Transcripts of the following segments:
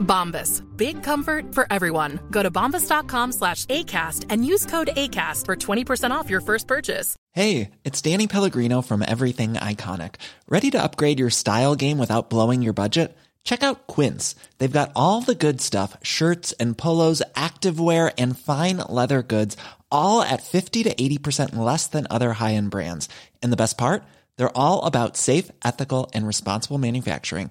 Bombas. Big comfort for everyone. Go to bombas.com slash ACAST and use code ACAST for 20% off your first purchase. Hey, it's Danny Pellegrino from Everything Iconic. Ready to upgrade your style game without blowing your budget? Check out Quince. They've got all the good stuff shirts and polos, activewear, and fine leather goods, all at 50 to 80% less than other high end brands. And the best part? They're all about safe, ethical, and responsible manufacturing.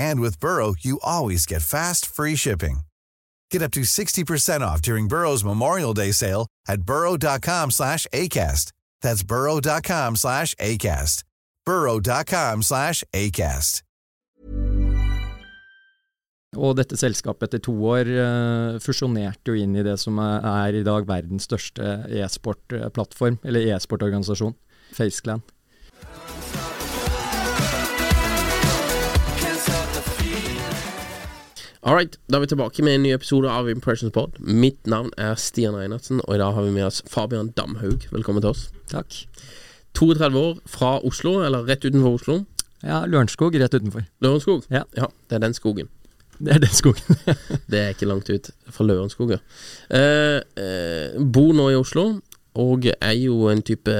And with Burrow, you always get fast, free shipping. Get up to 60% off during Burrow's Memorial Day sale at burrow.com slash ACAST. That's burrow.com slash ACAST. burrow.com slash ACAST. Og dette selskapet etter to år eh, fusjonerte jo inn i det som er, i dag verdens største e-sport-plattform, eller e-sportorganisasjon, FaceClan. Alright, da er vi tilbake med en ny episode av Impressions Pod. Mitt navn er Stian Reinertsen, og i dag har vi med oss Fabian Damhaug. Velkommen til oss. Takk. 32 år, fra Oslo, eller rett utenfor Oslo. Ja, Lørenskog rett utenfor. Lørenskog? Ja. ja, det er den skogen. Det er den skogen. Det er ikke langt ut fra Lørenskog, ja. Eh, eh, bor nå i Oslo, og er jo en type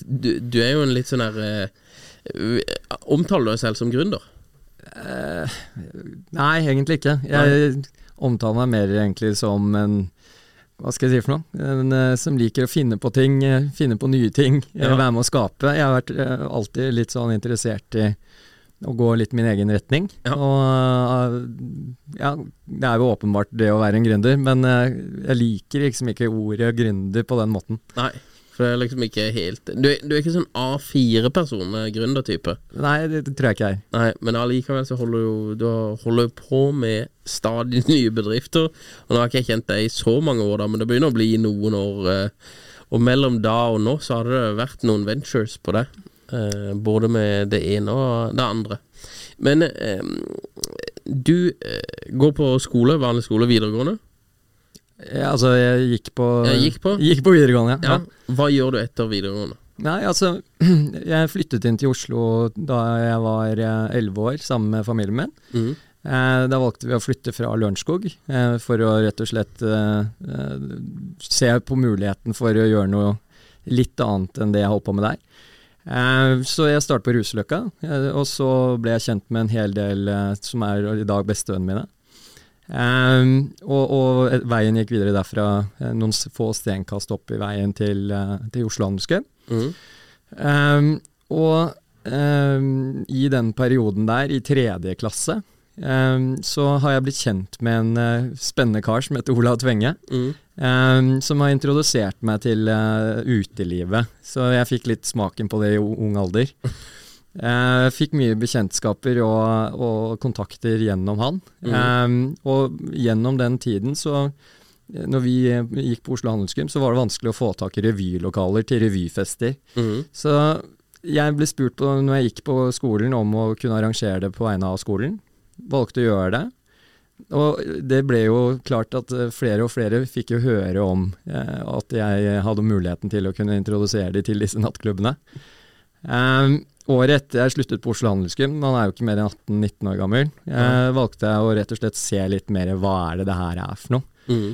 Du, du er jo en litt sånn her eh, Omtaler du deg selv som gründer? Eh, nei, egentlig ikke. Jeg omtaler meg mer egentlig som en hva skal jeg si for noe? En eh, som liker å finne på ting, eh, finne på nye ting, eh, Ja. være med å skape. Jeg har vært alltid litt sånn interessert i å gå litt min egen retning. Ja. Og ja, det er jo åpenbart det å være en gründer, men jeg liker liksom ikke ordet gründer på den måten. Nei, for det er liksom ikke helt Du, du er ikke sånn A4-person, eh, gründertype. Nei, det, det tror jeg ikke jeg er. Nei, men allikevel så holder jo du holder på med stadig nye bedrifter. Og nå har ikke jeg kjent deg i så mange år, da, men det begynner å bli noen år. eh, Og mellom da og nå så har det vært noen ventures på det. eh, Både med det ene og det andre. Men du går på skole, vanlig skole, videregående. Ja, altså, jeg gikk på, Jeg gikk på? Gikk på videregående, Ja. Hva gjør du etter videregående? Nei, altså Jeg flyttet inn til Oslo da jeg var elleve år, sammen med familien min. Mm. Eh, da valgte vi å flytte fra Lørenskog eh, for å rett og slett eh, eh, se på muligheten for å gjøre noe litt annet enn det jeg holdt på med der. Eh, så jeg startet på Ruseløkka, eh, og så ble jeg kjent med en hel del eh, som er i dag bestevennene mine. Eh, og, og veien gikk videre derfra, eh, noen få stenkast opp i veien til, eh, til Oslo Handelsclub. Mm. Um, og um, i den perioden der, i tredje klasse, um, så har jeg blitt kjent med en spennende kar som heter Olav Tvenge. Mm. Um, som har introdusert meg til uh, utelivet. Så jeg fikk litt smaken på det i ung alder. Jeg fikk mye bekjentskaper og, og kontakter gjennom han. Um, og gjennom den tiden så når vi eh, gikk på Oslo Handelsgym, så var det vanskelig å få tak i revylokaler til revyfester. Mm. Så jeg ble spurt på, når jeg gikk på skolen om å kunne arrangere det på vegne av skolen. Valgte å gjøre det. Og det ble jo klart at eh, flere og flere fikk jo høre om eh, at jeg hadde muligheten til å kunne introdusere de til disse nattklubbene. Um, året etter jeg sluttet på Oslo Handelsgym, man er jo ikke mer enn 18-19 år gammel, eh, valgte jeg å rett og slett se litt mer hva er det det her er for noe. Mhm.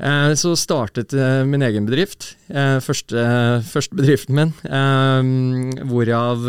Eh, Så startet eh, min egen bedrift. Eh, Første, første bedriften min. Hvorav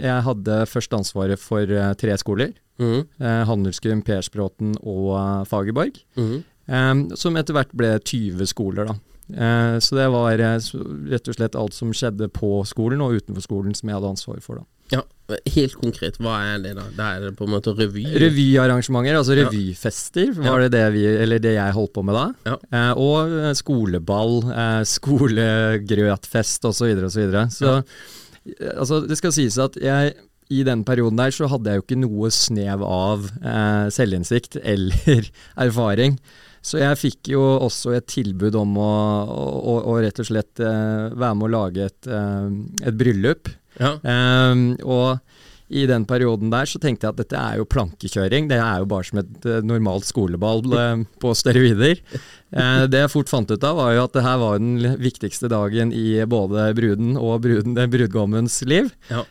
jeg hadde først ansvaret for tre skoler. Mm. Handelsgym, Persbråten og Fagerborg. Eh, Som etter hvert ble 20 skoler, da. Eh, så det var eh, rett og slett alt som skjedde på skolen og utenfor skolen som jeg hadde ansvar for. da. Ja, Helt konkret, hva er det da? Det er på en måte revy? Revyarrangementer, altså revyfester, var det det, vi, eller det jeg holdt på med da. Ja. Eh, og eh, skoleball, eh, skolegrøtfest osv. Så, videre, og så, så ja. altså, det skal sies at jeg i den perioden der så hadde jeg jo ikke noe snev av eh, selvinnsikt eller erfaring. Så jeg fikk jo også et tilbud om å, å, å rett og slett eh, være med å lage et, eh, et bryllup. Ja. Um, og i den perioden der så tenkte jeg at dette er jo plankekjøring. Det er jo bare som et eh, normalt skoleball eh, på steroider. Eh, det jeg fort fant ut av, var jo at det her var den viktigste dagen i både bruden og bruden, brudgommens liv. Ja.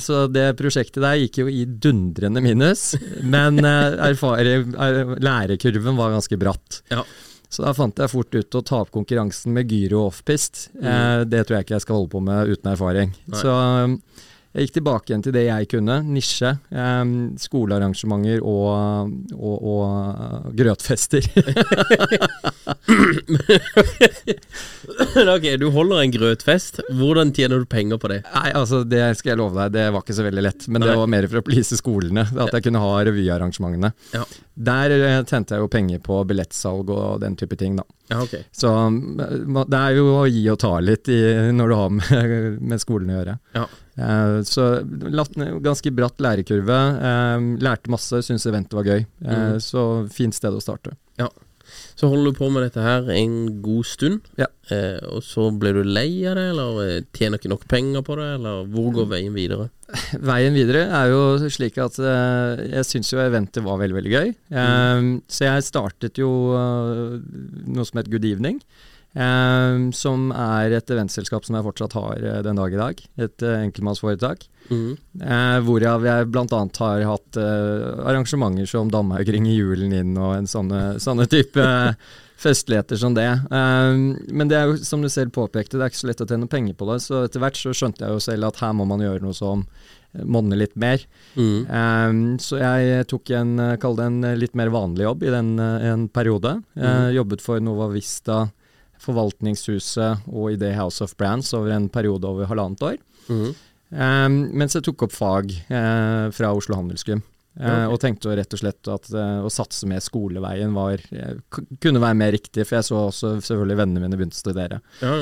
Så det prosjektet der gikk jo i dundrende minus, men lærekurven var ganske bratt. Ja. Så da fant jeg fort ut å ta opp konkurransen med gyro offpist. Mm. det tror jeg ikke jeg skal holde på med uten erfaring. Nei. Så jeg gikk tilbake igjen til det jeg kunne, nisje. Um, skolearrangementer og, og, og uh, grøtfester. ok, du holder en grøtfest. Hvordan tjener du penger på det? Nei, altså det skal jeg love deg, det var ikke så veldig lett. Men Nei. det var mer for å please skolene, at jeg kunne ha revyarrangementene. Ja. Der eh, tjente jeg jo penger på billettsalg og den type ting, da. Ja, ok. Så um, det er jo å gi og ta litt i, når du har med, med skolen å gjøre. Ja. Eh, så ganske bratt lærekurve. Eh, lærte masse, syntes eventet var gøy. Mm. Så fint sted å starte. ja. Så holder du på med dette her en god stund, Ja. eh, og så blir du lei av det, eller tjener ikke nok penger på det, eller hvor går veien videre? Veien videre er jo slik at eh, jeg syns jo eventet var veldig, veldig gøy. Eh, Så jeg startet jo noe som het Good Evening. Eh, som er et eventselskap som jeg fortsatt har uh, den dag i dag. Et uh, enkeltmannsforetak. Mm. Hvorav jeg bl.a. har hatt arrangementer som Damhaugring i julen inn og en sånne, sånne type festligheter som det. Men det er jo, som du selv påpekte, det er ikke så lett å tjene penger på det. Så etter hvert så skjønte jeg jo selv at her må man gjøre noe som monner litt mer. Mm. Eh, så jeg tok en, kall det en litt mer vanlig jobb i den, en periode. Mm. Jobbet for Nova Vista, Forvaltningshuset og i det House of Brands over en periode over halvannet år. Mm. Um, mens jeg tok opp fag uh, fra Oslo Handelsgym. Eh, Ja. Og tenkte rett og slett at uh, å satse med skoleveien var, kunne være mer riktig, for jeg så også selvfølgelig vennene mine begynte å studere. Ja.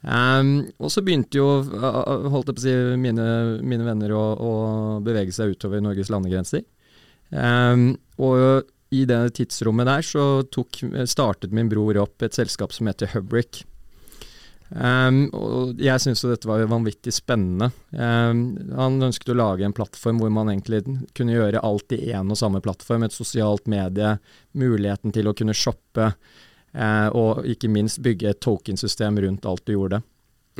Um, og så begynte jo holdt jeg på å si, mine, mine venner å, å bevege seg utover Norges landegrenser. Um, og i det tidsrommet der så tok, startet min bror opp et selskap som heter Hubrick. Um, og jeg syntes dette var vanvittig spennende. Um, han ønsket å lage en plattform hvor man egentlig kunne gjøre alt i én og samme plattform. Et sosialt medie, muligheten til å kunne shoppe, uh, og ikke minst bygge et tokensystem rundt alt du gjorde.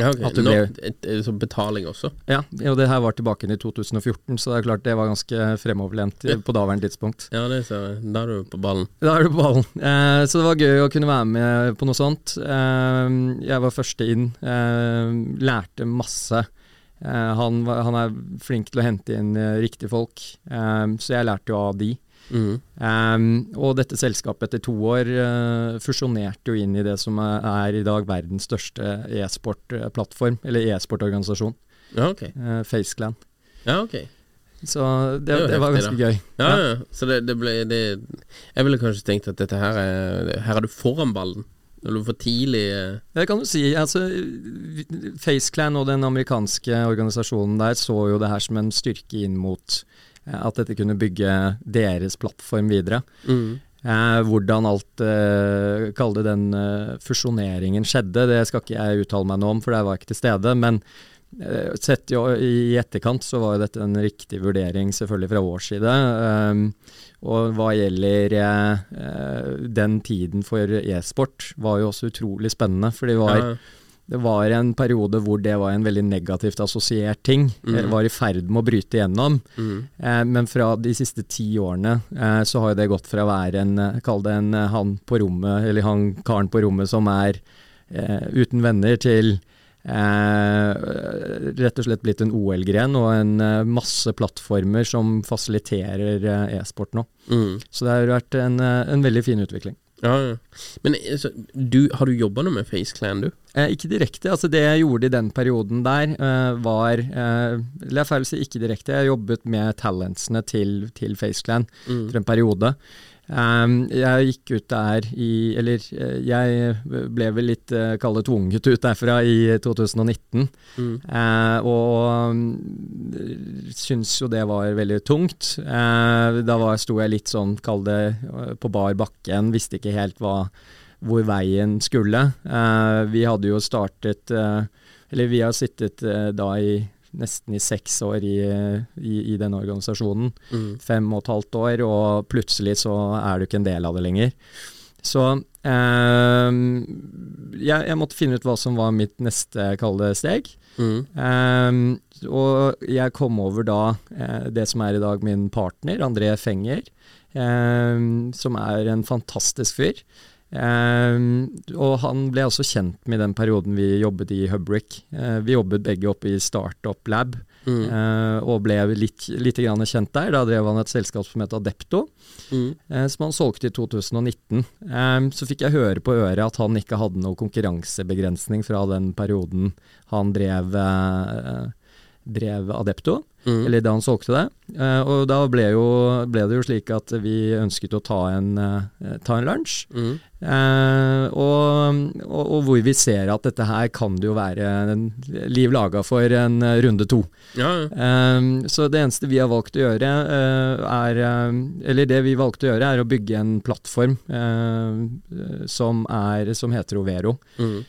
Ja, okay. Nå, ble- et, et, så betaling også? Ja, og det her var tilbake i 2014, så det er klart det var ganske fremoverlent i- på daværende tidspunkt. Ja, det ser jeg. Da er du på ballen. Da er du på ballen. Eh, så det var gøy å kunne være med på noe sånt. Eh, jeg var første inn, eh, lærte masse. Eh, han, han er flink til å hente inn eh, riktige folk, eh, så jeg lærte jo av de. Mhm. Um, og dette selskapet etter to år uh, fusjonerte jo inn i det som er, i dag verdens største e-sport-plattform, eller e-sportorganisasjon, Ja, ok. uh, FaceClan. Ja, okay. Så det, Det det, var ganske gøy. Ja, ja. Så det, det ble det, Jeg ville kanskje tenkt at dette her er Her er du foran ballen. Når du for tidlig eh, Det kan du si. altså FaceClan og den amerikanske organisasjonen der så jo det her som en styrke inn mot eh, at dette kunne bygge deres plattform videre. mm. Eh, hvordan alt eh, Kall det den eh, fusjoneringen skjedde, det skal ikke jeg uttale meg noe om, for jeg var ikke til stede. Men eh, sett jo i etterkant så var jo dette en riktig vurdering, selvfølgelig fra vår side. Um, og hva gjelder eh, eh, den tiden for e-sport, var jo også utrolig spennende. For det var, ja. Det var en periode hvor det var en veldig negativt assosiert ting. Mm. Det Var i ferd med å bryte igjennom. Mm. Eh, men fra de siste ti årene eh, så har det gått fra å være en, eh, kall det en eh, han på rommet, eller han karen på rommet som er eh, uten venner, til eh, rett og slett blitt en OL-gren og en masse plattformer som fasiliterer e-sport nå. Mm. Så det har vært en, en veldig fin utvikling. Ja, ja. Men altså, du, har du jobba noe med FaceClan, du? Eh, ikke direkte. altså Det jeg gjorde i den perioden der, eh, var eh, Eller jeg feil å si ikke direkte. Jeg jobbet med talentsene til, til FaceClan Mm. for en periode. Um, jeg gikk ut der i Eller eh, jeg ble vel litt uh, kall tvunget ut derfra i 2019. Mm. Eh, og syns jo det var veldig tungt. Eh, da var, sto jeg litt sånn, kall det eh, på bar bakken, visste ikke helt hva, hvor veien skulle. Eh, vi hadde jo startet eh, Eller vi har sittet eh, da i nesten i seks år i, i, i denne organisasjonen. Mm. Fem og et halvt år, og plutselig så er du ikke en del av det lenger. Så eh, jeg, jeg måtte finne ut hva som var mitt neste, kalde steg. Mm. Eh, og jeg kom over da eh, det som er i dag min partner, André Fenger, ehm, som er en fantastisk fyr. Ehm, og han ble også kjent med i den perioden vi jobbet i Hubrick. Eh, vi jobbet begge oppe i Startup Lab, Mm. eh, og ble litt, litt kjent der. Da drev han et selskap som het Adepto Mm. eh, som han solgte i 2019. Eh, så fikk jeg høre på øret at han ikke hadde noe konkurransebegrensning fra den perioden han drev, eh, drev Adepto, Mm. eller da han solgte det. Uh, og da ble, jo, ble det jo slik at vi ønsket å ta en, uh, ta en lunsj. Mm. Uh, og, og, og hvor vi ser at dette her kan det jo være en liv laga for en runde to. Ja, ja. Så det eneste vi har valgt å gjøre, er Eller det vi valgte å gjøre, er å bygge en plattform som, er, som heter Overo. Mm.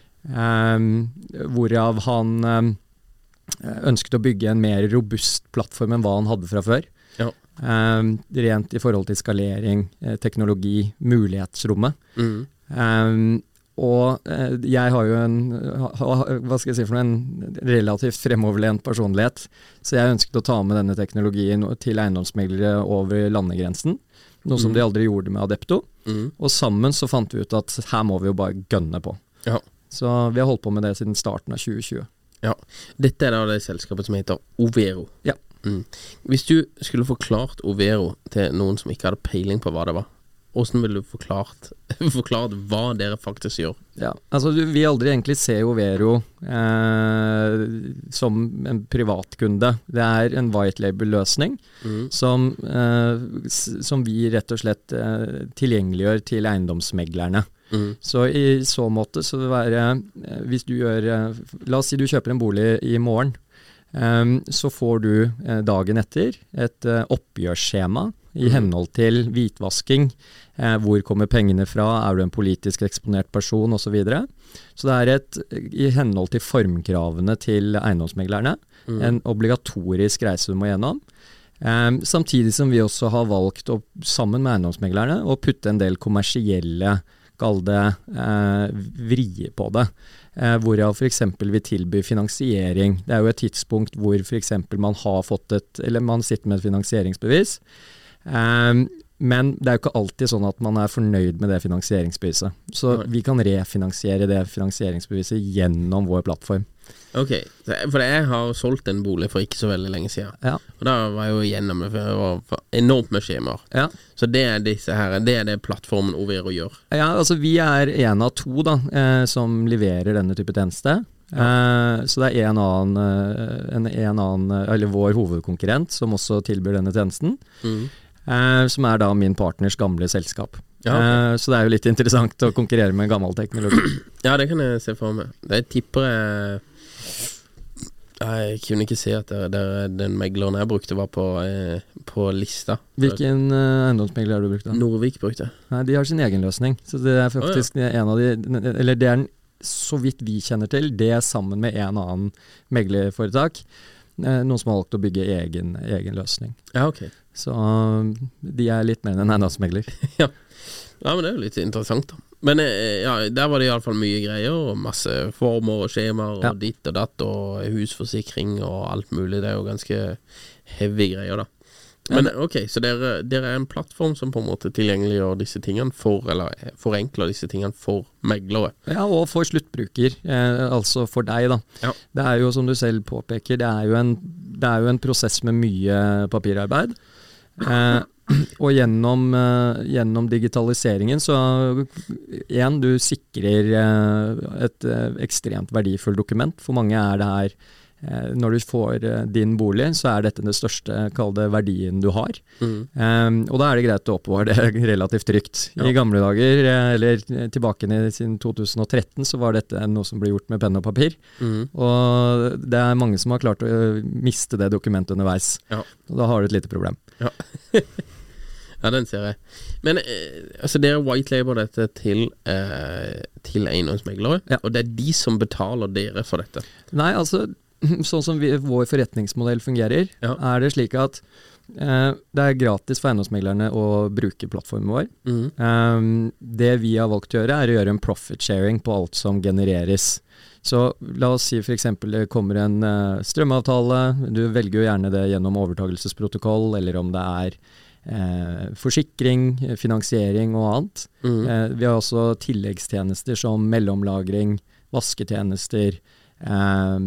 Hvorav han ønsket å bygge en mer robust plattform enn hva han hadde fra før. Ja. Um, rent i forhold til skalering, eh, teknologi, mulighetsrommet. Mm. Um, og eh, jeg har jo en hva skal jeg si for noe, en relativt fremoverlent personlighet, så jeg ønsket å ta med denne teknologien til eiendomsmeglere over landegrensen. Noe som Mm. de aldri gjorde med Adepto. Mm. Og sammen så fant vi ut at her må vi jo bare gønne på. Ja. Så vi har holdt på med det siden starten av 2020. ja. Dette er da det selskapet som heter Overo. Ja. Mm. Hvis du skulle forklart Overo til noen som ikke hadde peiling på hva det var, hvordan ville du forklart, forklart hva dere faktisk gjør? Ja, altså du, Vi aldri egentlig ser Overo eh, som en privatkunde. Det er en white label-løsning Mm. som, eh, som vi rett og slett eh, tilgjengeliggjør til eiendomsmeglerne. Mm. Så i så måte så det være eh, Hvis du gjør eh, La oss si du kjøper en bolig i morgen. Um, så får du eh, dagen etter et eh, oppgjørsskjema i mm. henhold til hvitvasking. Eh, hvor kommer pengene fra, er du en politisk eksponert person osv. Så, videre. så det er et, i henhold til formkravene til eiendomsmeglerne, Mm. en obligatorisk reise du må gjennom. Eh, samtidig som vi også har valgt, å, sammen med eiendomsmeglerne, å putte en del kommersielle kall det eh, vrie på det. Eh, hvorav f.eks. vi tilbyr finansiering. Det er jo et tidspunkt hvor f.eks. man har fått et Eller man sitter med et finansieringsbevis. Eh, men det er jo ikke alltid sånn at man er fornøyd med det finansieringsbeviset. Så vi kan refinansiere det finansieringsbeviset gjennom vår plattform. Ok, for jeg har solgt en bolig for ikke så veldig lenge siden. Ja. Og da var jeg jo gjennom det, enormt med skjemaer. Ja. Så det er disse her, det er det plattformen Overo gjør. Ja, altså vi er en av to da, eh, som leverer denne type tjeneste. Eh, så det er en annen, eh, en, en annen, eller vår hovedkonkurrent som også tilbyr denne tjenesten. Mm. Eh, som er da min partners gamle selskap. Ja, ok. eh, så det er jo litt interessant å konkurrere med gammel teknologi. Ja, det kan jeg se for meg. Det tipper jeg Jeg kunne ikke si at det, det, den megleren jeg brukte, var på, eh, på lista. Hvilken eh, eiendomsmegler har du brukt da? Norvik brukte jeg. Nei, de har sin egen løsning. Så det er faktisk en av de Eller det er den, så vidt vi kjenner til, det er sammen med en annen meglerforetak. Eh, noen som har valgt å bygge egen, egen løsning. Ja, ok. Så um, de er litt mer enn en eiendomsmegler. Ja, men det er jo litt interessant, da. Men eh, ja, der var det iallfall mye greier, og masse former og skjemaer og Ja. ditt og datt, og husforsikring og alt mulig. Det er jo ganske heavy greier, da. Men ok, så dere, dere er en plattform som på en måte tilgjengeliggjør disse tingene for, eller eh, forenkler disse tingene for meglere. Ja, og for sluttbruker, eh, altså for deg, da. Ja. Det er jo som du selv påpeker, det er jo en, det er jo en prosess med mye papirarbeid. Eh, Og gjennom, eh, gjennom digitaliseringen så igjen, du sikrer eh, et eh, ekstremt verdifullt dokument. For mange er det her Når du får din bolig, så er dette den største, kall det verdien du har. Mm. Um, og da er det greit å oppbevare det relativt trygt. I gamle dager, eller tilbake siden 2013, så var dette noe som ble gjort med penn og papir. Mm. Og det er mange som har klart å miste det dokumentet underveis. Ja. Og da har du et lite problem. Ja. ja, den ser jeg. Men eh, altså dere white label dette til, eh, til eiendomsmeglere, Ja. og det er de som betaler dere for dette. Nei, altså sånn som vi, vår forretningsmodell fungerer, Ja. er det slik at eh, det er gratis for eiendomsmeglerne å bruke plattformen vår. Mm. Um, det vi har valgt å gjøre, er å gjøre en profit sharing på alt som genereres. Så la oss si f.eks. det kommer en uh, strømavtale, du velger jo gjerne det gjennom overtagelsesprotokoll, eller om det er eh, forsikring, finansiering og annet. Mm. Eh, vi har også tilleggstjenester som mellomlagring, vasketjenester eh,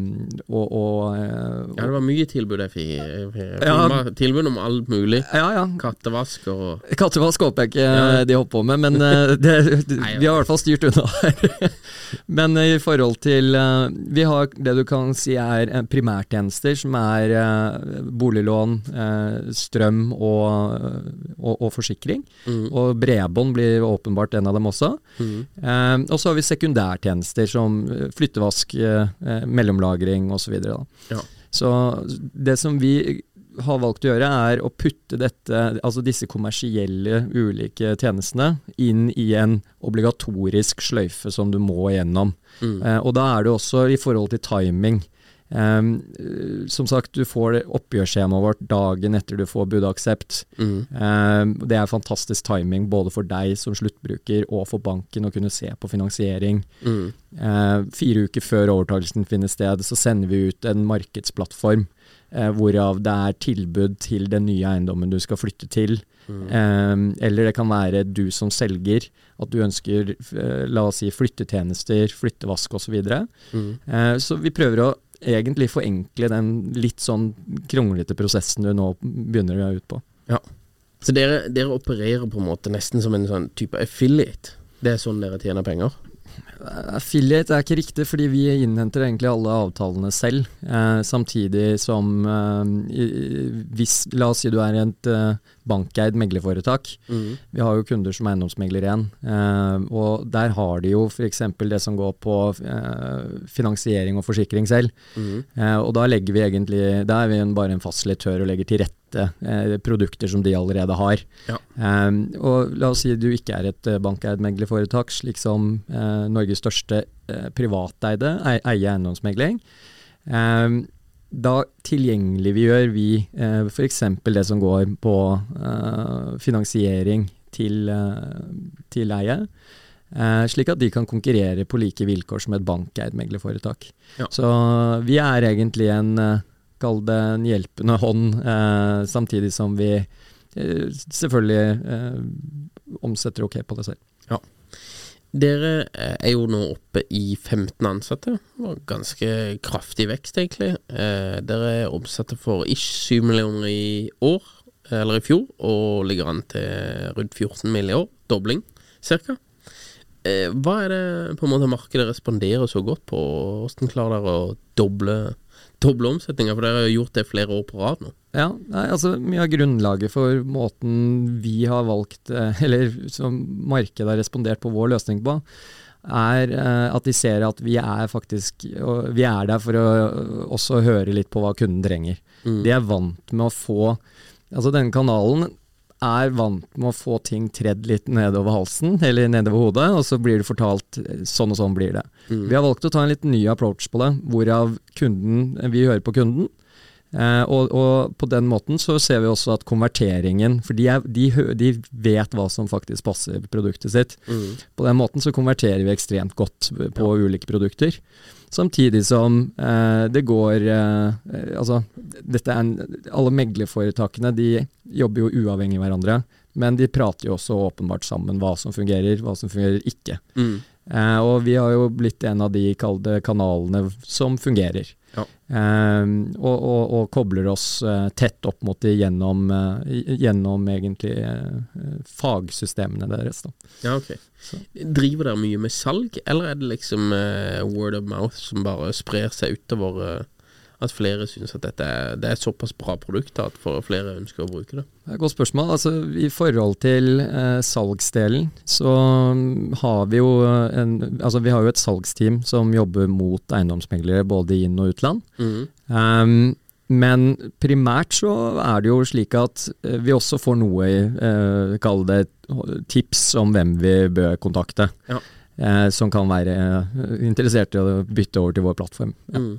og, og eh, Ja, det var mye tilbud jeg fikk. Ja. Tilbud om alt mulig. ja, ja. Kattevask og Kattevask håper jeg ikke Ja. de holdt på med, men eh, det, Nei, vi har i hvert fall styrt unna her. men i forhold til eh, Vi har det du kan si er eh, primærtjenester, som er eh, boliglån, eh, strøm og, og, og forsikring. Mm. Og bredbånd blir åpenbart en av dem også. Mm. Eh, og så har vi sekundærtjenester som eh, flyttevask, eh, mellomlagring osv. Ja. Så det som vi har valgt å gjøre, er å putte dette, altså disse kommersielle ulike tjenestene inn i en obligatorisk sløyfe som du må gjennom. Mm. Eh, og da er det også i forhold til timing. Um, som sagt, du får oppgjørsskjemaet vårt dagen etter du får budaksept. Mm. Um, det er fantastisk timing både for deg som sluttbruker og for banken å kunne se på finansiering. Mm. Uh, fire uker før overtakelsen finner sted, så sender vi ut en markedsplattform eh, hvorav det er tilbud til den nye eiendommen du skal flytte til. Eh, eller det kan være du som selger, at du ønsker eh, la oss si flyttetjenester, flyttevask osv. Så, videre. Mm. eh, så vi prøver å egentlig forenkle den litt sånn kronglete prosessen du nå begynner ut på. Så dere, dere opererer på en måte nesten som en sånn type affiliate? Det er sånn dere tjener penger? Affiliate er ikke riktig, fordi vi innhenter egentlig alle avtalene selv. Eh, samtidig som eh, hvis, La oss si du er et eh, bankeid meglerforetak. Mm. Vi har jo kunder som eiendomsmegler igjen. Eh, og der har de jo f.eks. det som går på eh, finansiering og forsikring selv. Mm. Eh, og da legger vi egentlig Da er vi en, bare en fasilitør og legger til rette eh, produkter som de allerede har. Ja. Eh, og la oss si du ikke er et eh, bankeid meglerforetak, slik som Norges største privateide ei- eier eiendomsmegling. Eh, da tilgjengeliggjør vi eh, f.eks. det som går på eh, finansiering til, eh, til eie. Eh, slik at de kan konkurrere på like vilkår som et bankeid meglerforetak. Ja. Så vi er egentlig en, eh, kall det en hjelpende hånd, eh, samtidig som vi eh, selvfølgelig omsetter ok på det selv. Dere eh, er jo nå oppe i 15 ansatte. Ganske kraftig vekst, egentlig. Dere dere omsatte for ish 7 millioner i år, eller i fjor, og ligger an til rundt 14 mill. i år. Dobling, cirka. Eh, hva er det på en måte markedet responderer så godt på? Hvordan klarer dere å doble, doble omsetninga? For dere har gjort det flere år på rad nå. Ja, nei, altså Mye av grunnlaget for måten vi har valgt, eh, eller som markedet har respondert på vår løsning på, er eh, at de ser at vi er faktisk Vi er der for å også høre litt på hva kunden trenger. Mm. De er vant med å få Altså denne kanalen er vant med å få ting tredd litt nedover halsen, eller nedover hodet, og så blir det fortalt eh, sånn og sånn blir det. Mm. Vi har valgt å ta en litt ny approach på det, hvorav kunden, vi hører på kunden. Eh, og, og på den måten så ser vi også at konverteringen For de, er, de, de vet hva som faktisk passer produktet sitt. Mm. På den måten så konverterer vi ekstremt godt på ulike produkter. Samtidig som eh, det går eh, Altså, en, alle meglerforetakene de jobber jo uavhengig av hverandre, men de prater jo også åpenbart sammen hva som fungerer, hva som fungerer ikke. Mm. Eh, og vi har jo blitt en av de kanalene som fungerer. Ja. Eh, og, og, og kobler oss eh, tett opp mot de gjennom, eh, gjennom egentlig eh, fagsystemene deres. Da. Ja, ok. Driver dere mye med salg, eller er det liksom eh, word of mouth som bare sprer seg utover eh, at flere syns at dette er, det er et såpass bra produkt at flere ønsker å bruke det? Det er et godt spørsmål. Altså, I forhold til eh, salgsdelen, så mm, har vi jo en, altså, vi har jo et salgsteam som jobber mot eiendomsmeglere både inn- og utland. Um, men primært så er det jo slik at eh, vi også får noe, eh, kall det tips om hvem vi bør kontakte. Ja. Eh, som kan være eh, interessert i å bytte over til vår plattform. Ja. Mm.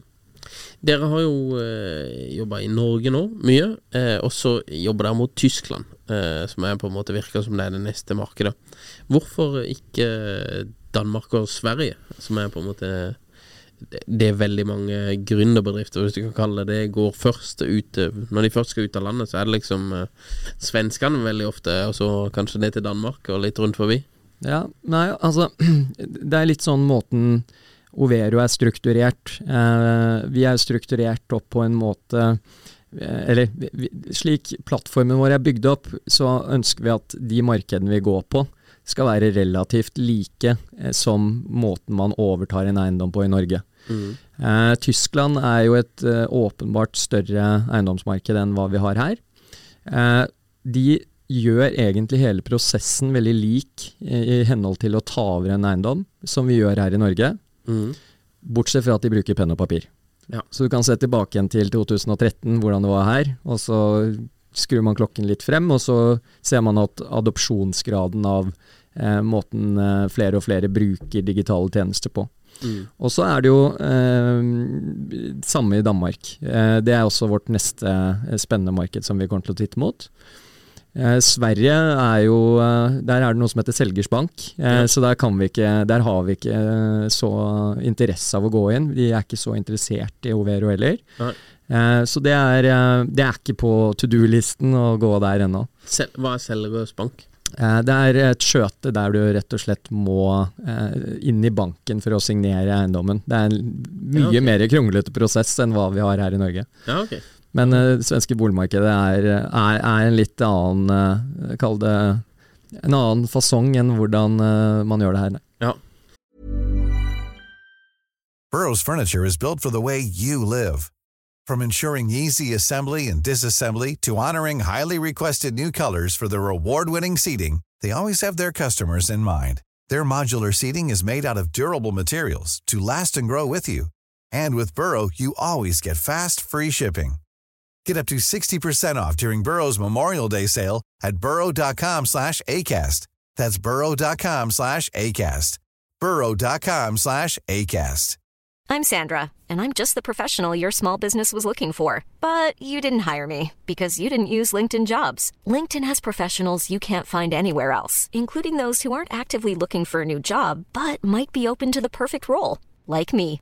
Dere har jo eh, jobba i Norge nå, mye, eh, og så jobber dere mot Tyskland, eh, som er på en måte virker som det er det neste markedet. Hvorfor ikke Danmark og Sverige, som er på en måte det, er veldig mange gründerbedrifter, hvis du kan kalle det det, går først ut Når de først skal ut av landet, så er det liksom eh, svenskene veldig ofte, og så kanskje ned til Danmark og litt rundt forbi. Ja, nei, altså Det er litt sånn måten Overo er strukturert. Eh, vi er strukturert opp på en måte eh, Eller slik plattformen vår er bygd opp, så ønsker vi at de markedene vi går på, skal være relativt like eh, som måten man overtar en eiendom på i Norge. Eh, Tyskland er jo et eh, åpenbart større eiendomsmarked enn hva vi har her. Eh, de gjør egentlig hele prosessen veldig lik i, i henhold til å ta over en eiendom, som vi gjør her i Norge. Bortsett fra at de bruker penn og papir. Ja. Så du kan se tilbake igjen til 2013, hvordan det var her, og så skrur man klokken litt frem, og så ser man at adopsjonsgraden av eh, måten eh, flere og flere bruker digitale tjenester på. Og så er det jo eh, samme i Danmark. Eh, det er også vårt neste eh, spennende marked som vi kommer til å titte mot. Eh, Sverige er jo eh, Der er det noe som heter Selgers Bank. Eh, Så der, kan vi ikke, der har vi ikke eh, så interesse av å gå inn. Vi er ikke så interessert i Overo heller. Eh, Så det er, det er ikke på to do-listen å gå der ennå. Hva er Selgers bank? Det er et skjøte der du rett og slett må inn i banken for å signere eiendommen. Det er en mye Ja, okay. mer kronglete prosess enn hva vi har her i Norge. Ja, ok. Men eh, det svenske boligmarkedet er, er, er en litt annen eh, Kall det en annen fasong enn hvordan eh, man gjør det her. Ja. Burrow's furniture is built for the way you live. From ensuring easy assembly and disassembly to honoring highly requested new colors for their award-winning seating, they always have their customers in mind. Their modular seating is made out of durable materials to last and grow with you. And with Burrow, you always get fast, free shipping. Get up to 60% off during Burrow's Memorial Day sale at burrow.com slash ACAST. That's burrow.com slash ACAST. burrow.com slash ACAST. I'm Sandra, and I'm just the professional your small business was looking for. But you didn't hire me because you didn't use LinkedIn jobs. LinkedIn has professionals you can't find anywhere else, including those who aren't actively looking for a new job but might be open to the perfect role, like me.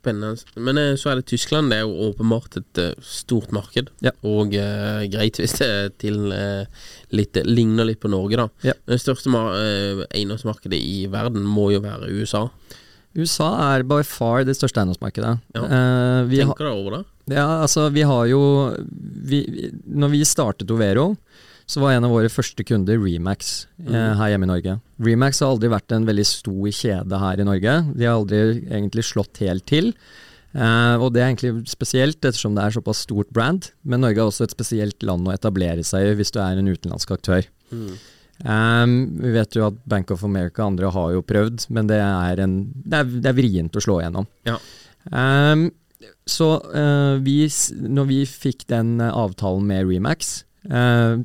Spennende. Men eh, så er det Tyskland. Det er jo åpenbart et eh, stort marked. Ja. Og uh, greit hvis det til uh, litt, ligner litt på Norge, da. Ja. Men det største eh, eiendomsmarkedet i verden må jo være USA. USA er by far det største eiendomsmarkedet. Ja. Tenker du over det? Ja, altså vi har jo vi, vi- Når vi startet Overo, så var en av våre første kunder Remax eh, her hjemme i Norge. Remax har aldri vært en veldig stor kjede her i Norge. De har aldri egentlig slått helt til. Eh, og det er egentlig spesielt ettersom det er såpass stort brand. Men Norge er også et spesielt land å etablere seg i hvis du er en utenlandsk aktør. Um, vi vet jo at Bank of America og andre har jo prøvd, men det er, en, det er, det er vrient å slå igjennom. Ja. Um, så eh, vi, når vi fikk den eh, avtalen med Remax,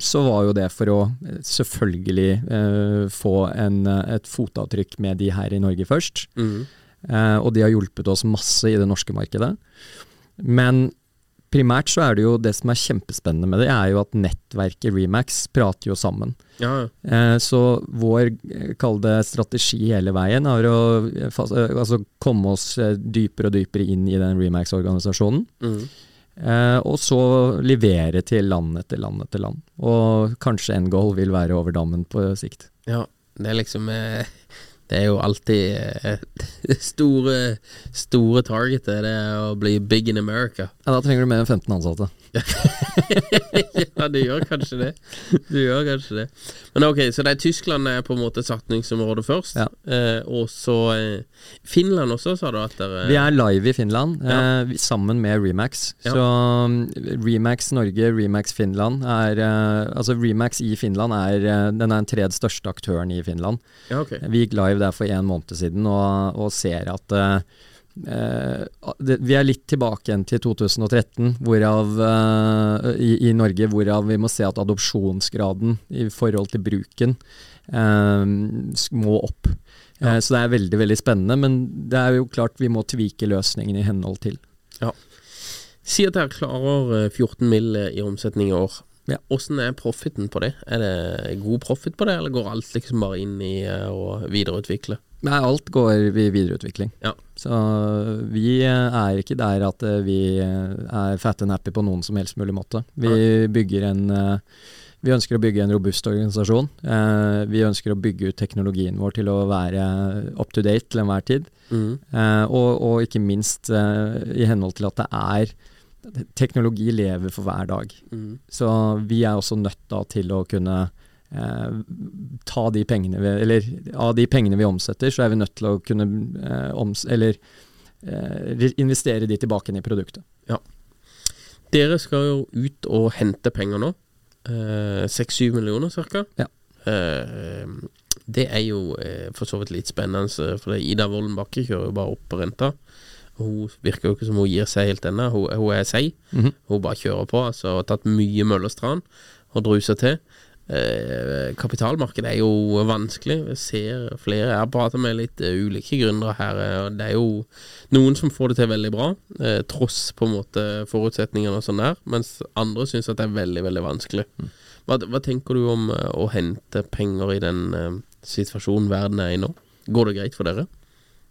så var jo det for å eh, selvfølgelig eh, få en, eh, et fotavtrykk med de her i Norge først. Mm. Eh, og de har hjulpet oss masse i det norske markedet. Men primært så er det jo det som er kjempespennende med det, er jo at nettverket Remax prater jo sammen. Ja. Eh, så vår, eh, kall det strategi hele veien, er å eh, eh, altså komme oss eh, dypere og dypere inn i den Remax-organisasjonen. Mhm. Eh, og så levere til land etter land etter land. Og kanskje en goal vil være over dammen på sikt. ja. Det er liksom eh, Det er jo alltid eh, store Store targetet. Det er å bli big in America. Ja, Da trenger du mer enn 15 ansatte. ja, du gjør kanskje det. Du gjør kanskje det. Men ok, så det er Tyskland er på en måte satningsområdet først. Ja. Eh, og så eh, Finland også, sa du at dere Vi er live i Finland, Ja. eh, sammen med Remax. Ja. Så um, Remax Norge, Remax Finland er eh, Altså Remax i Finland er Den er den tredje største aktøren i Finland. Ja, ok. Vi gikk live der for en måned siden og, og ser at uh, det, vi er litt tilbake igjen til 2013, hvorav uh, i, i Norge, hvorav vi må se at adopsjonsgraden i forhold til bruken må opp. Ja. så det er veldig veldig spennende, men det er jo klart vi må tvike løsningen i henhold til. Si at dere klarer eh, 14 mill. i omsetning i år. Ja. Åssen er profiten på det? Er det god profit på det, eller går alt liksom bare inn i eh, å videreutvikle? Nei, alt går i videreutvikling. Ja. Så vi eh, er ikke der at eh, vi eh, er fat and happy på noen som helst mulig måte. Vi bygger en eh, vi ønsker å bygge en robust organisasjon. Eh, vi ønsker å bygge ut teknologien vår til å være up to date til enhver tid. Mm. Eh, og, og ikke minst eh, i henhold til at det er Teknologi lever for hver dag. Mm. Så vi er også nødt da til å kunne eh, ta de pengene vi Eller av de pengene vi omsetter, så er vi nødt til å kunne eh, oms eller eh, investere de tilbake inn i produktet. Dere skal jo ut og hente penger nå. Seks-syv millioner ca. Ja. Eh, det er jo eh, for så vidt litt spennende, for Ida Wolden Bakke kjører jo bare opp på renta. Hun virker jo ikke som hun gir seg helt ennå. Hun, hun er seig. Mhm. Hun bare kjører på. Altså, har tatt mye Møllerstrand og druser til. Eh, kapitalmarkedet er jo vanskelig. Jeg ser flere Jeg har pratet med litt eh, ulike gründere her. eh, Det er jo noen som får det til veldig bra, eh, tross på en måte forutsetningene og sånn der, mens andre syns at det er veldig, veldig vanskelig. Hva, hva tenker du om eh, å hente penger i den eh, situasjonen verden er i nå? Går det greit for dere?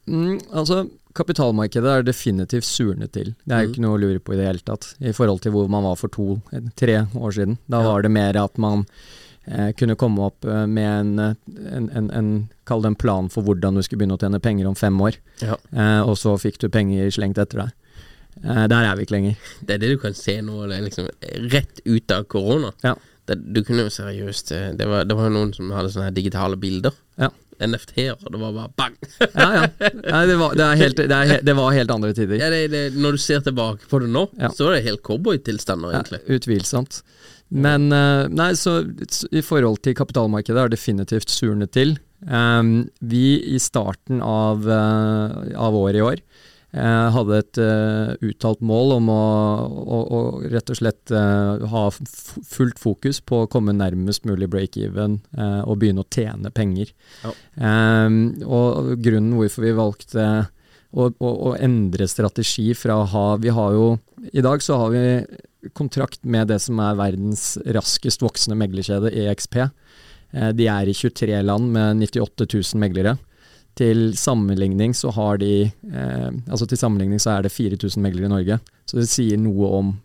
Mm, altså, kapitalmarkedet er definitivt surnet til. Det er jo ikke noe å lure på i det hele tatt, i forhold til hvor man var for to, tre år siden. Da var det mer at man eh, kunne komme opp eh, med en, eh, en, en, en Kall det en plan for hvordan du skulle begynne å tjene penger om fem år, Ja. eh, og så fikk du penger slengt etter deg. Eh, der er vi ikke lenger. Det er det du kan se nå, er liksom rett ut av korona. Ja. Det, du kunne jo seriøst eh, Det var, det var jo noen som hadde sånne digitale bilder. Ja. NFT-er, det var bare bang! Ja, ja. Nei, det, var, det, helt, det, he- det var helt andre tider. ja, når du ser tilbake på det nå, Ja. så er det helt cowboytilstander, Ja, egentlig. utvilsomt. Men eh, nei, så i forhold til kapitalmarkedet det definitivt surnet til. Um, vi i starten av, uh, av året i år hadde et eh, uttalt mål om å, å, å rett og slett eh, ha fullt fokus på å komme nærmest mulig break-even eh, og begynne å tjene penger. Ja. Ehm, og grunnen hvorfor vi valgte å, å, endre strategi fra å ha Vi har jo I dag så har vi kontrakt med det som er verdens raskest voksende meglerkjede, EXP. Eh, De er i 23 land med 98 000 meglere. Til sammenligning så har de eh, Altså til sammenligning så er det 4000 meglere i Norge. Så det sier noe om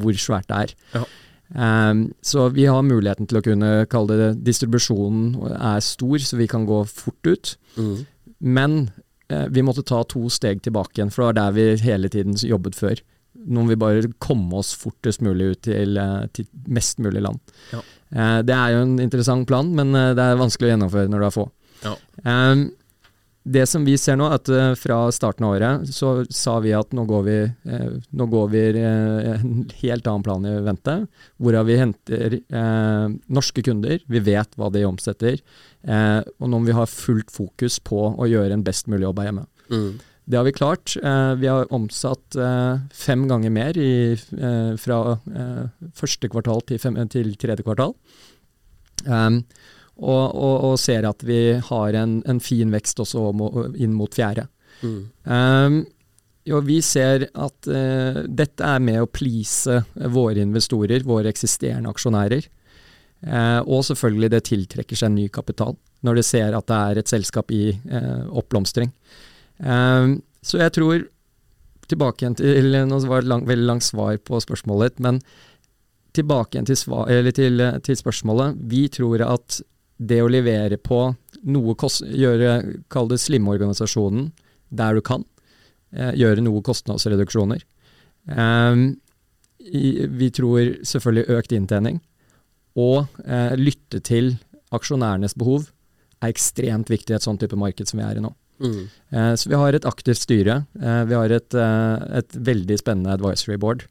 hvor svært det er. Ja. Um, så vi har muligheten til å kunne kalle det Distribusjonen er stor, så vi kan gå fort ut. Mm. Men eh, vi måtte ta to steg tilbake igjen, for det var der vi hele tiden jobbet før. Nå må vi bare komme oss fortest mulig ut til, eh, til mest mulig land. Ja. Eh, det er jo en interessant plan, men eh, det er vanskelig å gjennomføre når du er få. Ja. Eh, det som vi ser nå, at eh, fra starten av året så sa vi at nå går vi, eh, nå går vi eh, en helt annen plan i vente, hvorav vi henter eh, norske kunder, vi vet hva de omsetter, eh, og nå må vi ha fullt fokus på å gjøre en best mulig jobb her hjemme. Mm. Det har vi klart. Eh, vi har omsatt fem ganger mer i, fra første kvartal til, fem, til tredje kvartal. Um, og, og, og ser at vi har en, en fin vekst også inn mot fjerde. Mm. Um, Jo, vi ser at uh, dette er med å please våre investorer, våre eksisterende aksjonærer. Uh, og selvfølgelig det tiltrekker seg ny kapital når de ser at det er et selskap i uh, oppblomstring. Eh, så jeg tror tilbake igjen til Nå var det lang, veldig langt svar på spørsmålet men tilbake igjen til, svar, til, til, spørsmålet. Vi tror at det å levere på noe kost, gjøre, Kall det slimorganisasjonen der du kan. Eh, gjøre noe kostnadsreduksjoner. Eh, vi tror selvfølgelig økt inntjening. Og eh, lytte til aksjonærenes behov er ekstremt viktig i et sånt type marked som vi er i nå. Mm. Eh, så vi har et aktivt styre. Eh, vi har et, eh, et, veldig spennende advisory board.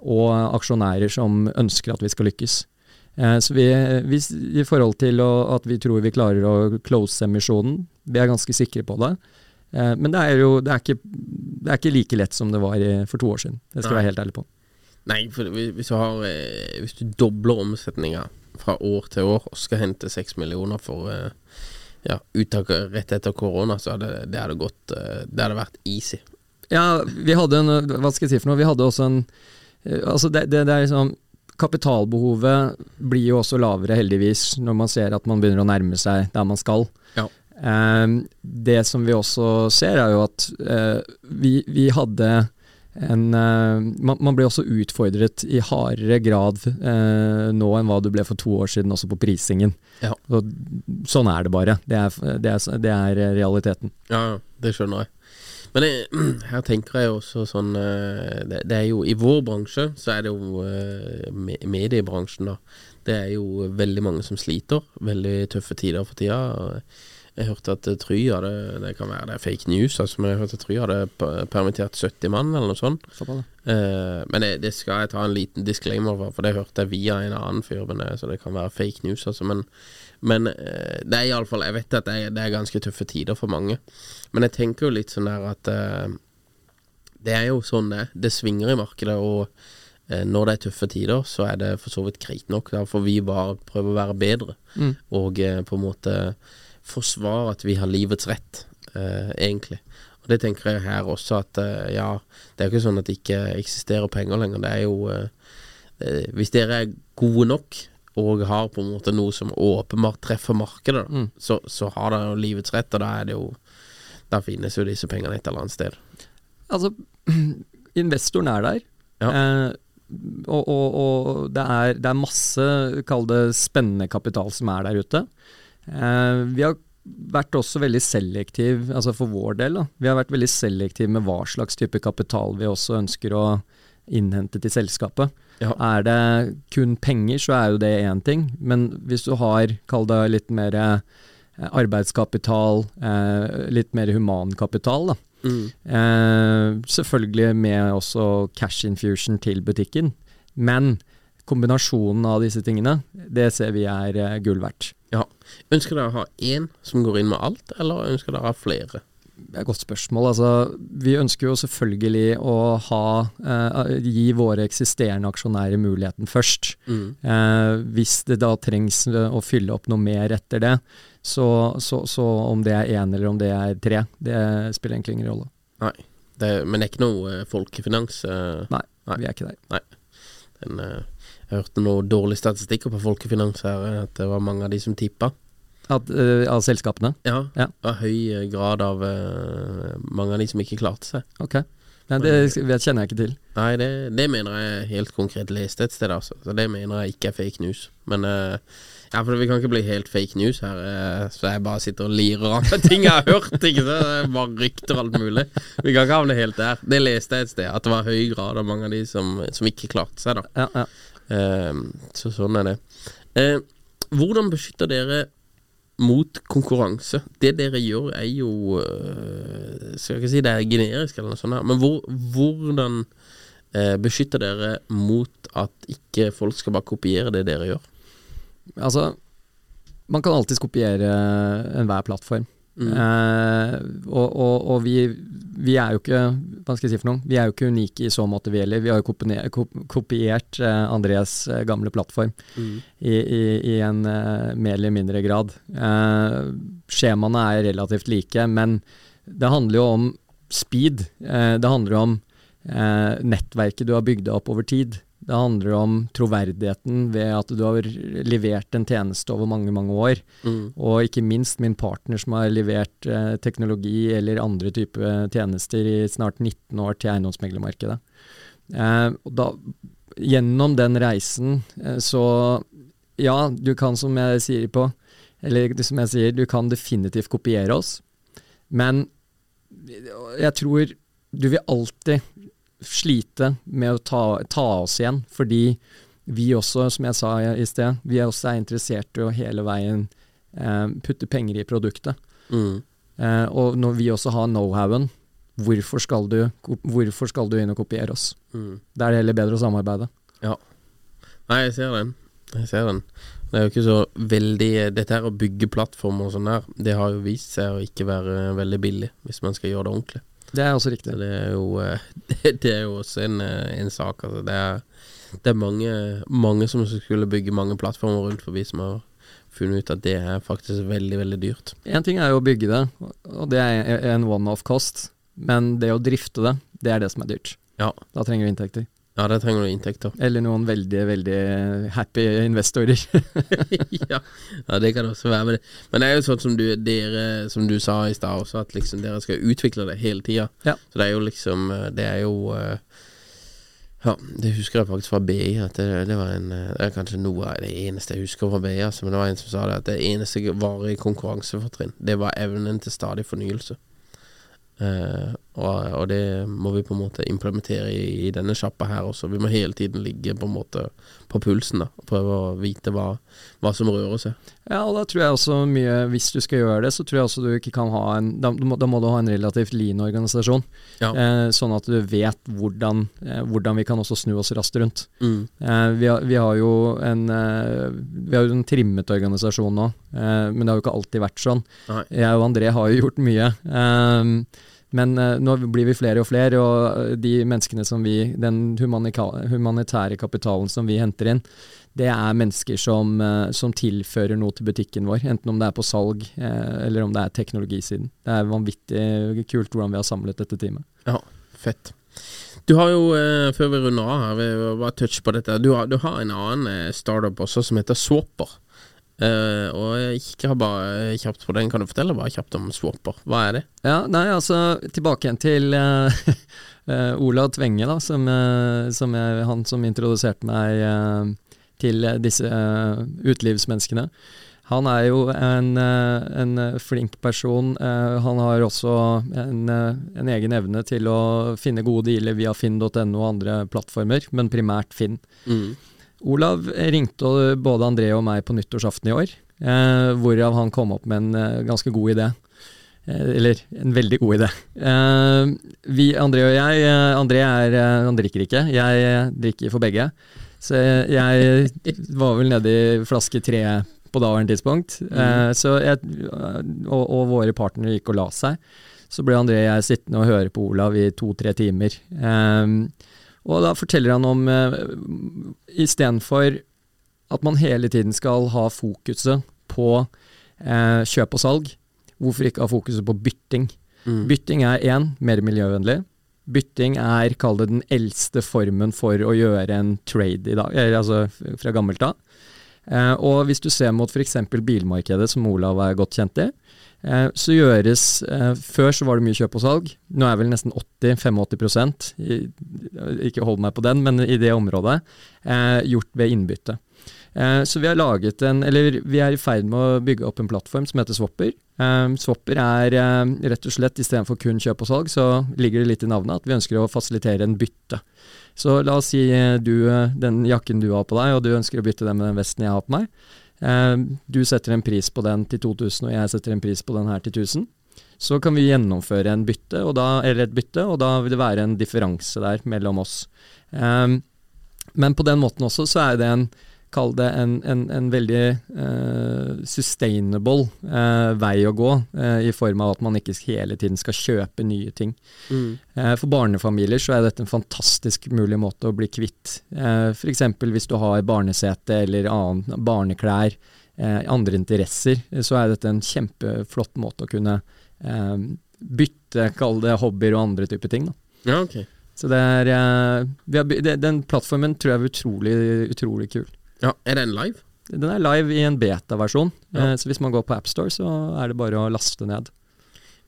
Og aksjonærer som ønsker at vi skal lykkes. Eh, så vi, vi, i forhold til å, at vi tror vi klarer å close emisjonen, vi er ganske sikre på det. Eh, men det er jo det er, ikke, det er ikke, like lett som det var for to år siden. Det skal jeg være helt ærlig på. Nei, for hvis du, har, eh, hvis du dobler omsetninga fra år til år og skal hente seks millioner for ja, uttak rett etter korona, så hadde det hadde gått Det hadde vært easy. Ja, vi hadde en Hva skal jeg si for noe? Vi hadde også en Altså, det, det, det er liksom Kapitalbehovet blir jo også lavere, heldigvis, når man ser at man begynner å nærme seg der man skal. Ja. Eh, det som vi også ser, er jo at eh, vi, vi, hadde en eh, man, man, ble også utfordret i hardere grad eh, nå enn hva du ble for to år siden, også på prisingen. Ja. Sånn er det bare. Det er, det er, det er realiteten. Ja, det skjønner jeg. Men jeg, her tenker jeg også sånn eh, det, det, er jo I vår bransje så er det jo eh, mediebransjen, da. Det er jo veldig mange som sliter. Veldig tøffe tider for tida. Jeg hørte at Try hadde Det kan være det er fake news, altså, men jeg hørte at Try hadde permittert 70 mann, eller noe sånt. Eh, men det, det, skal jeg ta en liten disclaimer for, for det hørte jeg via en annen fyr, så det kan være fake news, altså. Men men eh, det er iallfall Jeg vet at det er, det er, ganske tøffe tider for mange. Men jeg tenker jo litt sånn der at uh, Det er jo sånn det Det svinger i markedet, og uh, når det er tøffe tider, så er det for så vidt greit nok. Da får vi bare prøve å være bedre, mm. og på en måte forsvare at vi har livets rett, egentlig. Og det tenker jeg her også, at ja, det er jo ikke sånn at det ikke eksisterer penger lenger. Det er jo Hvis dere er gode nok og har på en måte noe som åpenbart treffer markedet, mm. så, så, har det jo livets rett, og da er det jo Da finnes jo disse pengene et eller annet sted. Altså, investoren er der. Ja. Eh, og, og, og det, er, det, er, masse, kall det spennende kapital som er der ute. Eh, vi har vært også veldig selektiv, altså for vår del. Da. Vi har vært veldig selektiv med hva slags type kapital vi også ønsker å innhente i selskapet. Ja. Er det kun penger, så er jo det én ting. Men hvis du har, kall det litt mer eh, arbeidskapital, eh, litt mer humankapital, da. Mm. Eh, selvfølgelig med også cash infusion til butikken. Men kombinasjonen av disse tingene, det ser vi er gull verdt. Ja. Ønsker dere å ha én som går inn med alt, eller ønsker dere å ha flere? Er et godt spørsmål. Altså, vi ønsker jo selvfølgelig å ha, eh, gi våre eksisterende aksjonærer muligheten først. Mm. Eh, hvis det da trengs å fylle opp noe mer etter det, så, så, så om det er én eller om det er tre, det spiller egentlig ingen rolle. Nei, det, Men det er ikke noe uh, folkefinans? Eh. nei, nei, vi er ikke der. Nei. Den, uh, jeg hørte noe dårlig statistikker på folkefinans her, at det var mange av de som tippa. At, uh, av selskapene? Ja. ja. Av høy grad av uh, mange av de som ikke klarte seg. Ok. men det vet, kjenner jeg ikke til. Nei, det, det, mener jeg helt konkret leste et sted, altså. Så det mener jeg ikke er fake news. Men uh, ja, for vi kan ikke bli helt fake news her, så jeg bare sitter og lirer av ting jeg har hørt. Ikke så Det er bare rykter og alt mulig. Vi kan ikke havne helt der. Det leste jeg et sted, at det var høy grad av mange av de som, som ikke klarte seg, da. Ja, ja. så sånn er det. hvordan beskytter dere mot konkurranse. Det dere gjør, er jo øh, Skal jeg ikke si det er generisk, eller noe sånt, her, men hvor, hvordan eh, beskytter dere mot at ikke folk skal bare kopiere det dere gjør? Altså, man kan alltids kopiere enhver plattform. Mm. Eh, og, og, og vi, vi, er jo ikke hva skal jeg si for noe, vi er jo ikke unike i så måte, vi heller. Vi har jo kopiert, kopiert eh, Andreas eh, gamle plattform mm. i, i, i, en eh, mer eller mindre grad. Eh, skjemaene er relativt like, men det handler jo om speed. Det handler om eh, nettverket du har bygd opp over tid. Det handler om troverdigheten ved at du har levert en tjeneste over mange, mange år. Mm. Og ikke minst min partner som har levert eh, teknologi eller andre typer tjenester i snart 19 år til eiendomsmeglermarkedet. Eh, da, gjennom den reisen eh, så Ja, du kan som jeg sier på, eller som jeg sier, du kan definitivt kopiere oss, men jeg tror du vil alltid slite med å ta, ta oss igjen, fordi vi også, som jeg sa i sted, vi er også interessert i å hele veien eh, putte penger i produktet. Mm. Eh, og når vi også har know-howen, hvorfor, skal du, hvorfor skal du inn og kopiere oss? Mm. Da er det heller bedre å samarbeide. Ja. Nei, jeg ser den. Jeg ser den. Det er jo ikke så veldig Dette her å bygge plattformer og sånn der, det har jo vist seg å ikke være veldig billig hvis man skal gjøre det ordentlig. Det er også riktig. Det er jo, eh, det, er jo også en, eh, en sak. Altså. Det er, det er mange, mange som skulle bygge mange plattformer rundt forbi, som har funnet ut at det er faktisk veldig, veldig dyrt. Én ting er jo å bygge det, og det er en one-off cost. Men det å drifte det, det er det som er dyrt. Ja, Da trenger vi inntekter. Ja det trenger du inntekter. Eller noen veldig, veldig happy investorer. ja. ja, det kan det også være. Men det, men det er jo sånn som du, dere, som du sa i stad også, at liksom dere skal utvikle det hele tida. Ja. Så det er jo liksom Det er jo eh, Ja, det husker jeg faktisk fra BI. At det, det var en eh, Det er kanskje noe av det eneste jeg husker fra BI. Altså, men det var en som sa det, at det eneste varige konkurransefortrinn, det var evnen til stadig fornyelse. Eh, og, og det må vi på en måte implementere i, i denne sjappa her også. Vi må hele tiden ligge på en måte på pulsen da og prøve å vite hva, hva som rører seg. Ja, og da tror jeg også mye Hvis du skal gjøre det, så tror jeg også du ikke kan ha en Da, må, da må du ha en relativt lean organisasjon. Ja. Eh, sånn at du vet hvordan, eh, hvordan vi kan også snu oss raskt rundt. Mm. Eh, vi, har, vi har jo en eh, Vi har jo en trimmet organisasjon nå, eh, men det har jo ikke alltid vært sånn. Nei. Jeg og André har jo gjort mye. ehm, men uh, nå blir vi flere og flere, og eh, de menneskene som vi Den humanitære kapitalen som vi henter inn, det er mennesker som, uh, som tilfører noe til butikken vår. Enten om det er på salg, uh, eller om det er teknologisiden. Det er vanvittig kult hvordan vi har samlet dette teamet. Ja, fett. Du har jo, før vi runder av her, vi bare touch på dette. Du har, du har en annen startup også som heter Swapper. Eh, og ikke bare kjapt på den. Kan du fortelle bare kjapt om Swapper? Hva er det? Ja, nei, altså tilbake igjen til uh, uh, Ola Tvenge, da, som, som er han som introduserte meg til disse utelivsmenneskene. Han er jo en, en flink person. Han har også en, en egen evne til å finne gode dealer via finn.no og andre plattformer, men primært Finn. Mm. Olav ringte både André og meg på nyttårsaften i år, eh, hvorav han kom opp med en eh, ganske god idé. Eh, eller en veldig god idé. Eh, vi, André og jeg eh, André er, han drikker ikke, jeg drikker for begge. Så jeg var vel nede i flaske tre på daværende tidspunkt. Så jeg, og, og våre partnere gikk og la seg. Så ble André og jeg sittende og høre på Olav i to-tre timer. Eh, og da forteller han om eh, Istedenfor at man hele tiden skal ha fokuset på eh, kjøp og salg, hvorfor ikke ha fokuset på bytting? Mm. Bytting er én, mer miljøvennlig. Bytting er, kall det den eldste formen for å gjøre en trade i dag, altså fra gammelt av. Eh, og hvis du ser mot f.eks. bilmarkedet, som Olav er godt kjent i, så gjøres eh, Før så var det mye kjøp og salg. Nå er vel nesten 80-85 i- Ikke hold meg på den, men i det området. Eh, gjort ved innbytte. Eh, så vi en, vi er i ferd med å bygge opp en plattform som heter Swapper. Eh, Swapper er eh, rett og slett istedenfor kun kjøp og salg, så ligger det litt i navnet at vi ønsker å fasilitere en bytte. Så la oss si eh, du, eh, den jakken du har på deg, og du ønsker å bytte den med den vesten jeg har på meg. Eh, du setter en pris på den til 2000, og jeg setter en pris på den her til 1000. Så kan vi gjennomføre en bytte, da, et bytte, og da vil det være en differanse der mellom oss. Eh, men på den måten også så er det en Kall det en, en, en veldig uh, sustainable uh, vei å gå, uh, i form av at man ikke hele tiden skal kjøpe nye ting. Mm. For barnefamilier så er dette en fantastisk mulig måte å bli kvitt. Uh, F.eks. hvis du har barnesete eller annen barneklær, andre interesser, så er dette en kjempeflott måte å kunne bytte kall det hobbyer og andre typer ting. Da. Ja, okay. Så det er vi har, det, Den plattformen tror jeg er utrolig, utrolig kul. Ja, Er den live? Den er live i en beta-versjon, Ja. eh, så hvis man går på AppStore, så er det bare å laste ned.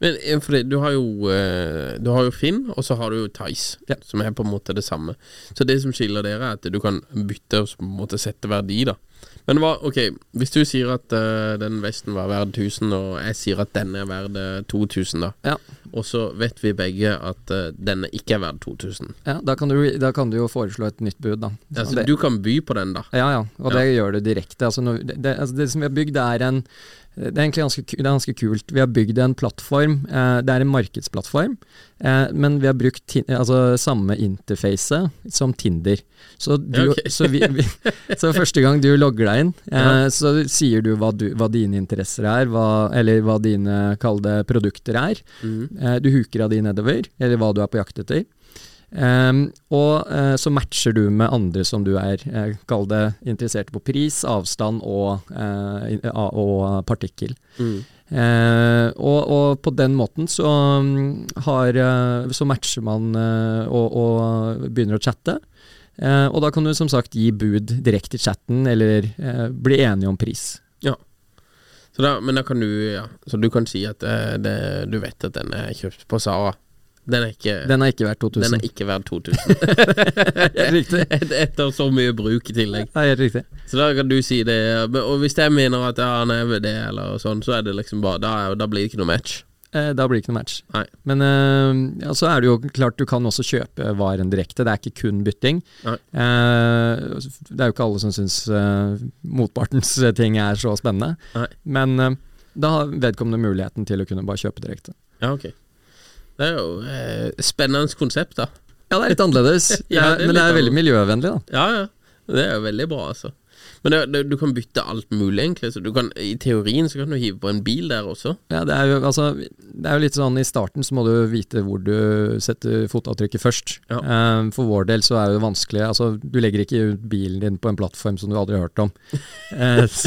Men eh, du har jo eh, Du har jo Finn, og så har du jo Tice, Ja. som er på en måte det samme. Så det som skiller dere, er at du kan bytte og på en måte sette verdi, da. Men hva, ok, hvis du sier at uh, den vesten var verd 1000, og jeg sier at denne er verd eh, 2000, da. Ja. Og så vet vi begge at uh, denne ikke er verd 2000. Ja, da kan, du, da kan du jo foreslå et nytt bud, da. Altså, så det- du kan by på den, da. Ja, ja, og Ja. det gjør du direkte. Altså, når, det, det, altså, det som vi har bygd, er en det er egentlig ganske, det er ganske kult. Vi har bygd en plattform. Eh, det er en markedsplattform, eh, men vi har brukt altså, samme interface som Tinder. Så, du, okay. så, vi, vi, så første gang du logger deg inn, eh, så sier du hva, du hva dine interesser er, hva, eller hva dine kalde produkter er. Mm. Eh, du huker av de nedover, eller hva du er på jakt etter. Ehm, og uh, så matcher du med andre som du er, uh, kall det interessert på pris, avstand og, uh, og partikkel. Mm. Uh, og, og på den måten så, um, har, så matcher man og, og begynner å chatte. Eh, og da kan du som sagt gi bud direkte i chatten, eller bli enige om pris. Så da, men da kan du ja, Så du kan si at det, du vet at den er kjøpt på Sara. Den er ikke Den er ikke verdt 2000. Den er ikke verdt 2000. Helt riktig. Et, etter så mye bruk i tillegg. Ja, helt riktig. Så da kan du si det. Og hvis jeg mener at ja, han er ved det, eller sånn, så er det liksom bare Da, da blir det ikke noe match. Eh, da blir det ikke noe match. Nei. Men eh, ja, så er det jo klart du kan også kjøpe varen direkte, det er ikke kun bytting. Eh, det er jo ikke alle som syns eh, motpartens ting er så spennende. Nei. Men eh, da har vedkommende muligheten til å kunne bare kjøpe direkte. Ja, ok. Det er jo eh, spennende konsept, da. Ja, det er litt annerledes, Ja, det er men det er veldig miljøvennlig, da. Ja, ja. Det er jo veldig bra, altså. Men det, det, du kan bytte alt mulig, egentlig. Så du kan, I teorien så kan du hive på en bil der også. Ja, det er, jo, altså, det er jo litt sånn I starten så må du vite hvor du setter fotavtrykket først. Ja. Um, for vår del så er det vanskelig altså, Du legger ikke bilen din på en plattform som du aldri har hørt om. uh,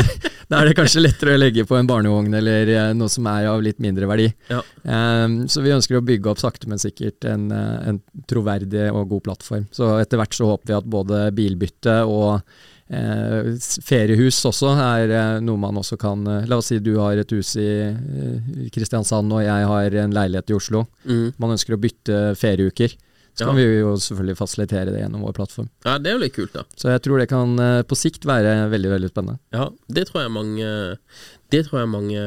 da er det kanskje lettere å legge på en barnevogn eller eh, noe som er av litt mindre verdi. Ja. Um, så vi ønsker å bygge opp sakte, men sikkert en, en troverdig og god plattform. Så etter hvert så håper vi at både bilbytte og Eh, feriehus også er eh, noe man også kan eh, La oss si du har et hus i eh, Kristiansand og jeg har en leilighet i Oslo. Mm. Man ønsker å bytte ferieuker. Så Ja. kan vi jo selvfølgelig fasilitere det gjennom vår plattform. Ja, det er jo litt kult, da. Så jeg tror det kan eh, på sikt være veldig veldig spennende. Ja, det tror jeg mange Det tror jeg mange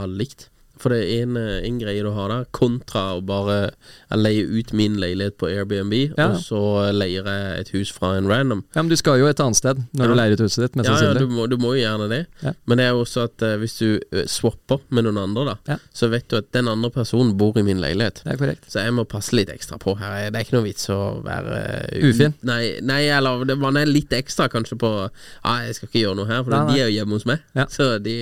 har likt. For det er en, eh, en greie du har der, kontra å bare leie ut min leilighet på Airbnb, Ja. og så leier jeg et hus fra en random. Ja, Men du skal jo et annet sted når Ja. du leier ut huset ditt, mest Ja, ja, du må, du må jo gjerne det. Men det er jo også at uh, hvis du eh, swapper med noen andre, da, så vet du at den andre personen bor i min leilighet. Det er korrekt. Så jeg må passe litt ekstra på her. Det er ikke noe vits å være uh, Ufin? Nei, nei eller det, man er litt ekstra kanskje på Ja, jeg skal ikke gjøre noe her, for Nei, nei. de er jo hjemme hos meg. Så de,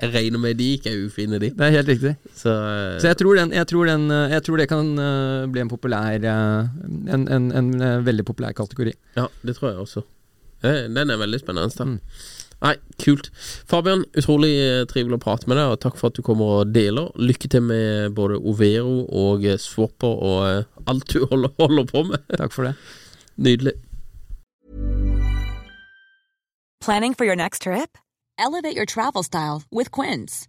jeg regner med de ikke er ufine, de. Det er helt riktig. Så, Så jeg tror, den, jeg tror, den, jeg tror det kan eh, bli en populær eh, en, en, en, eh, veldig populær kategori. ja, det tror jeg også. Den er veldig spennende. Mm. Nei, kult. Fabian, utrolig trivelig å prate med deg, og takk for at du kommer og deler. Lykke til med både Overo og Swapper og alt du holder, holder på med. Takk for det. Nydelig. Planning for your next trip? Elevate your travel style with Quince.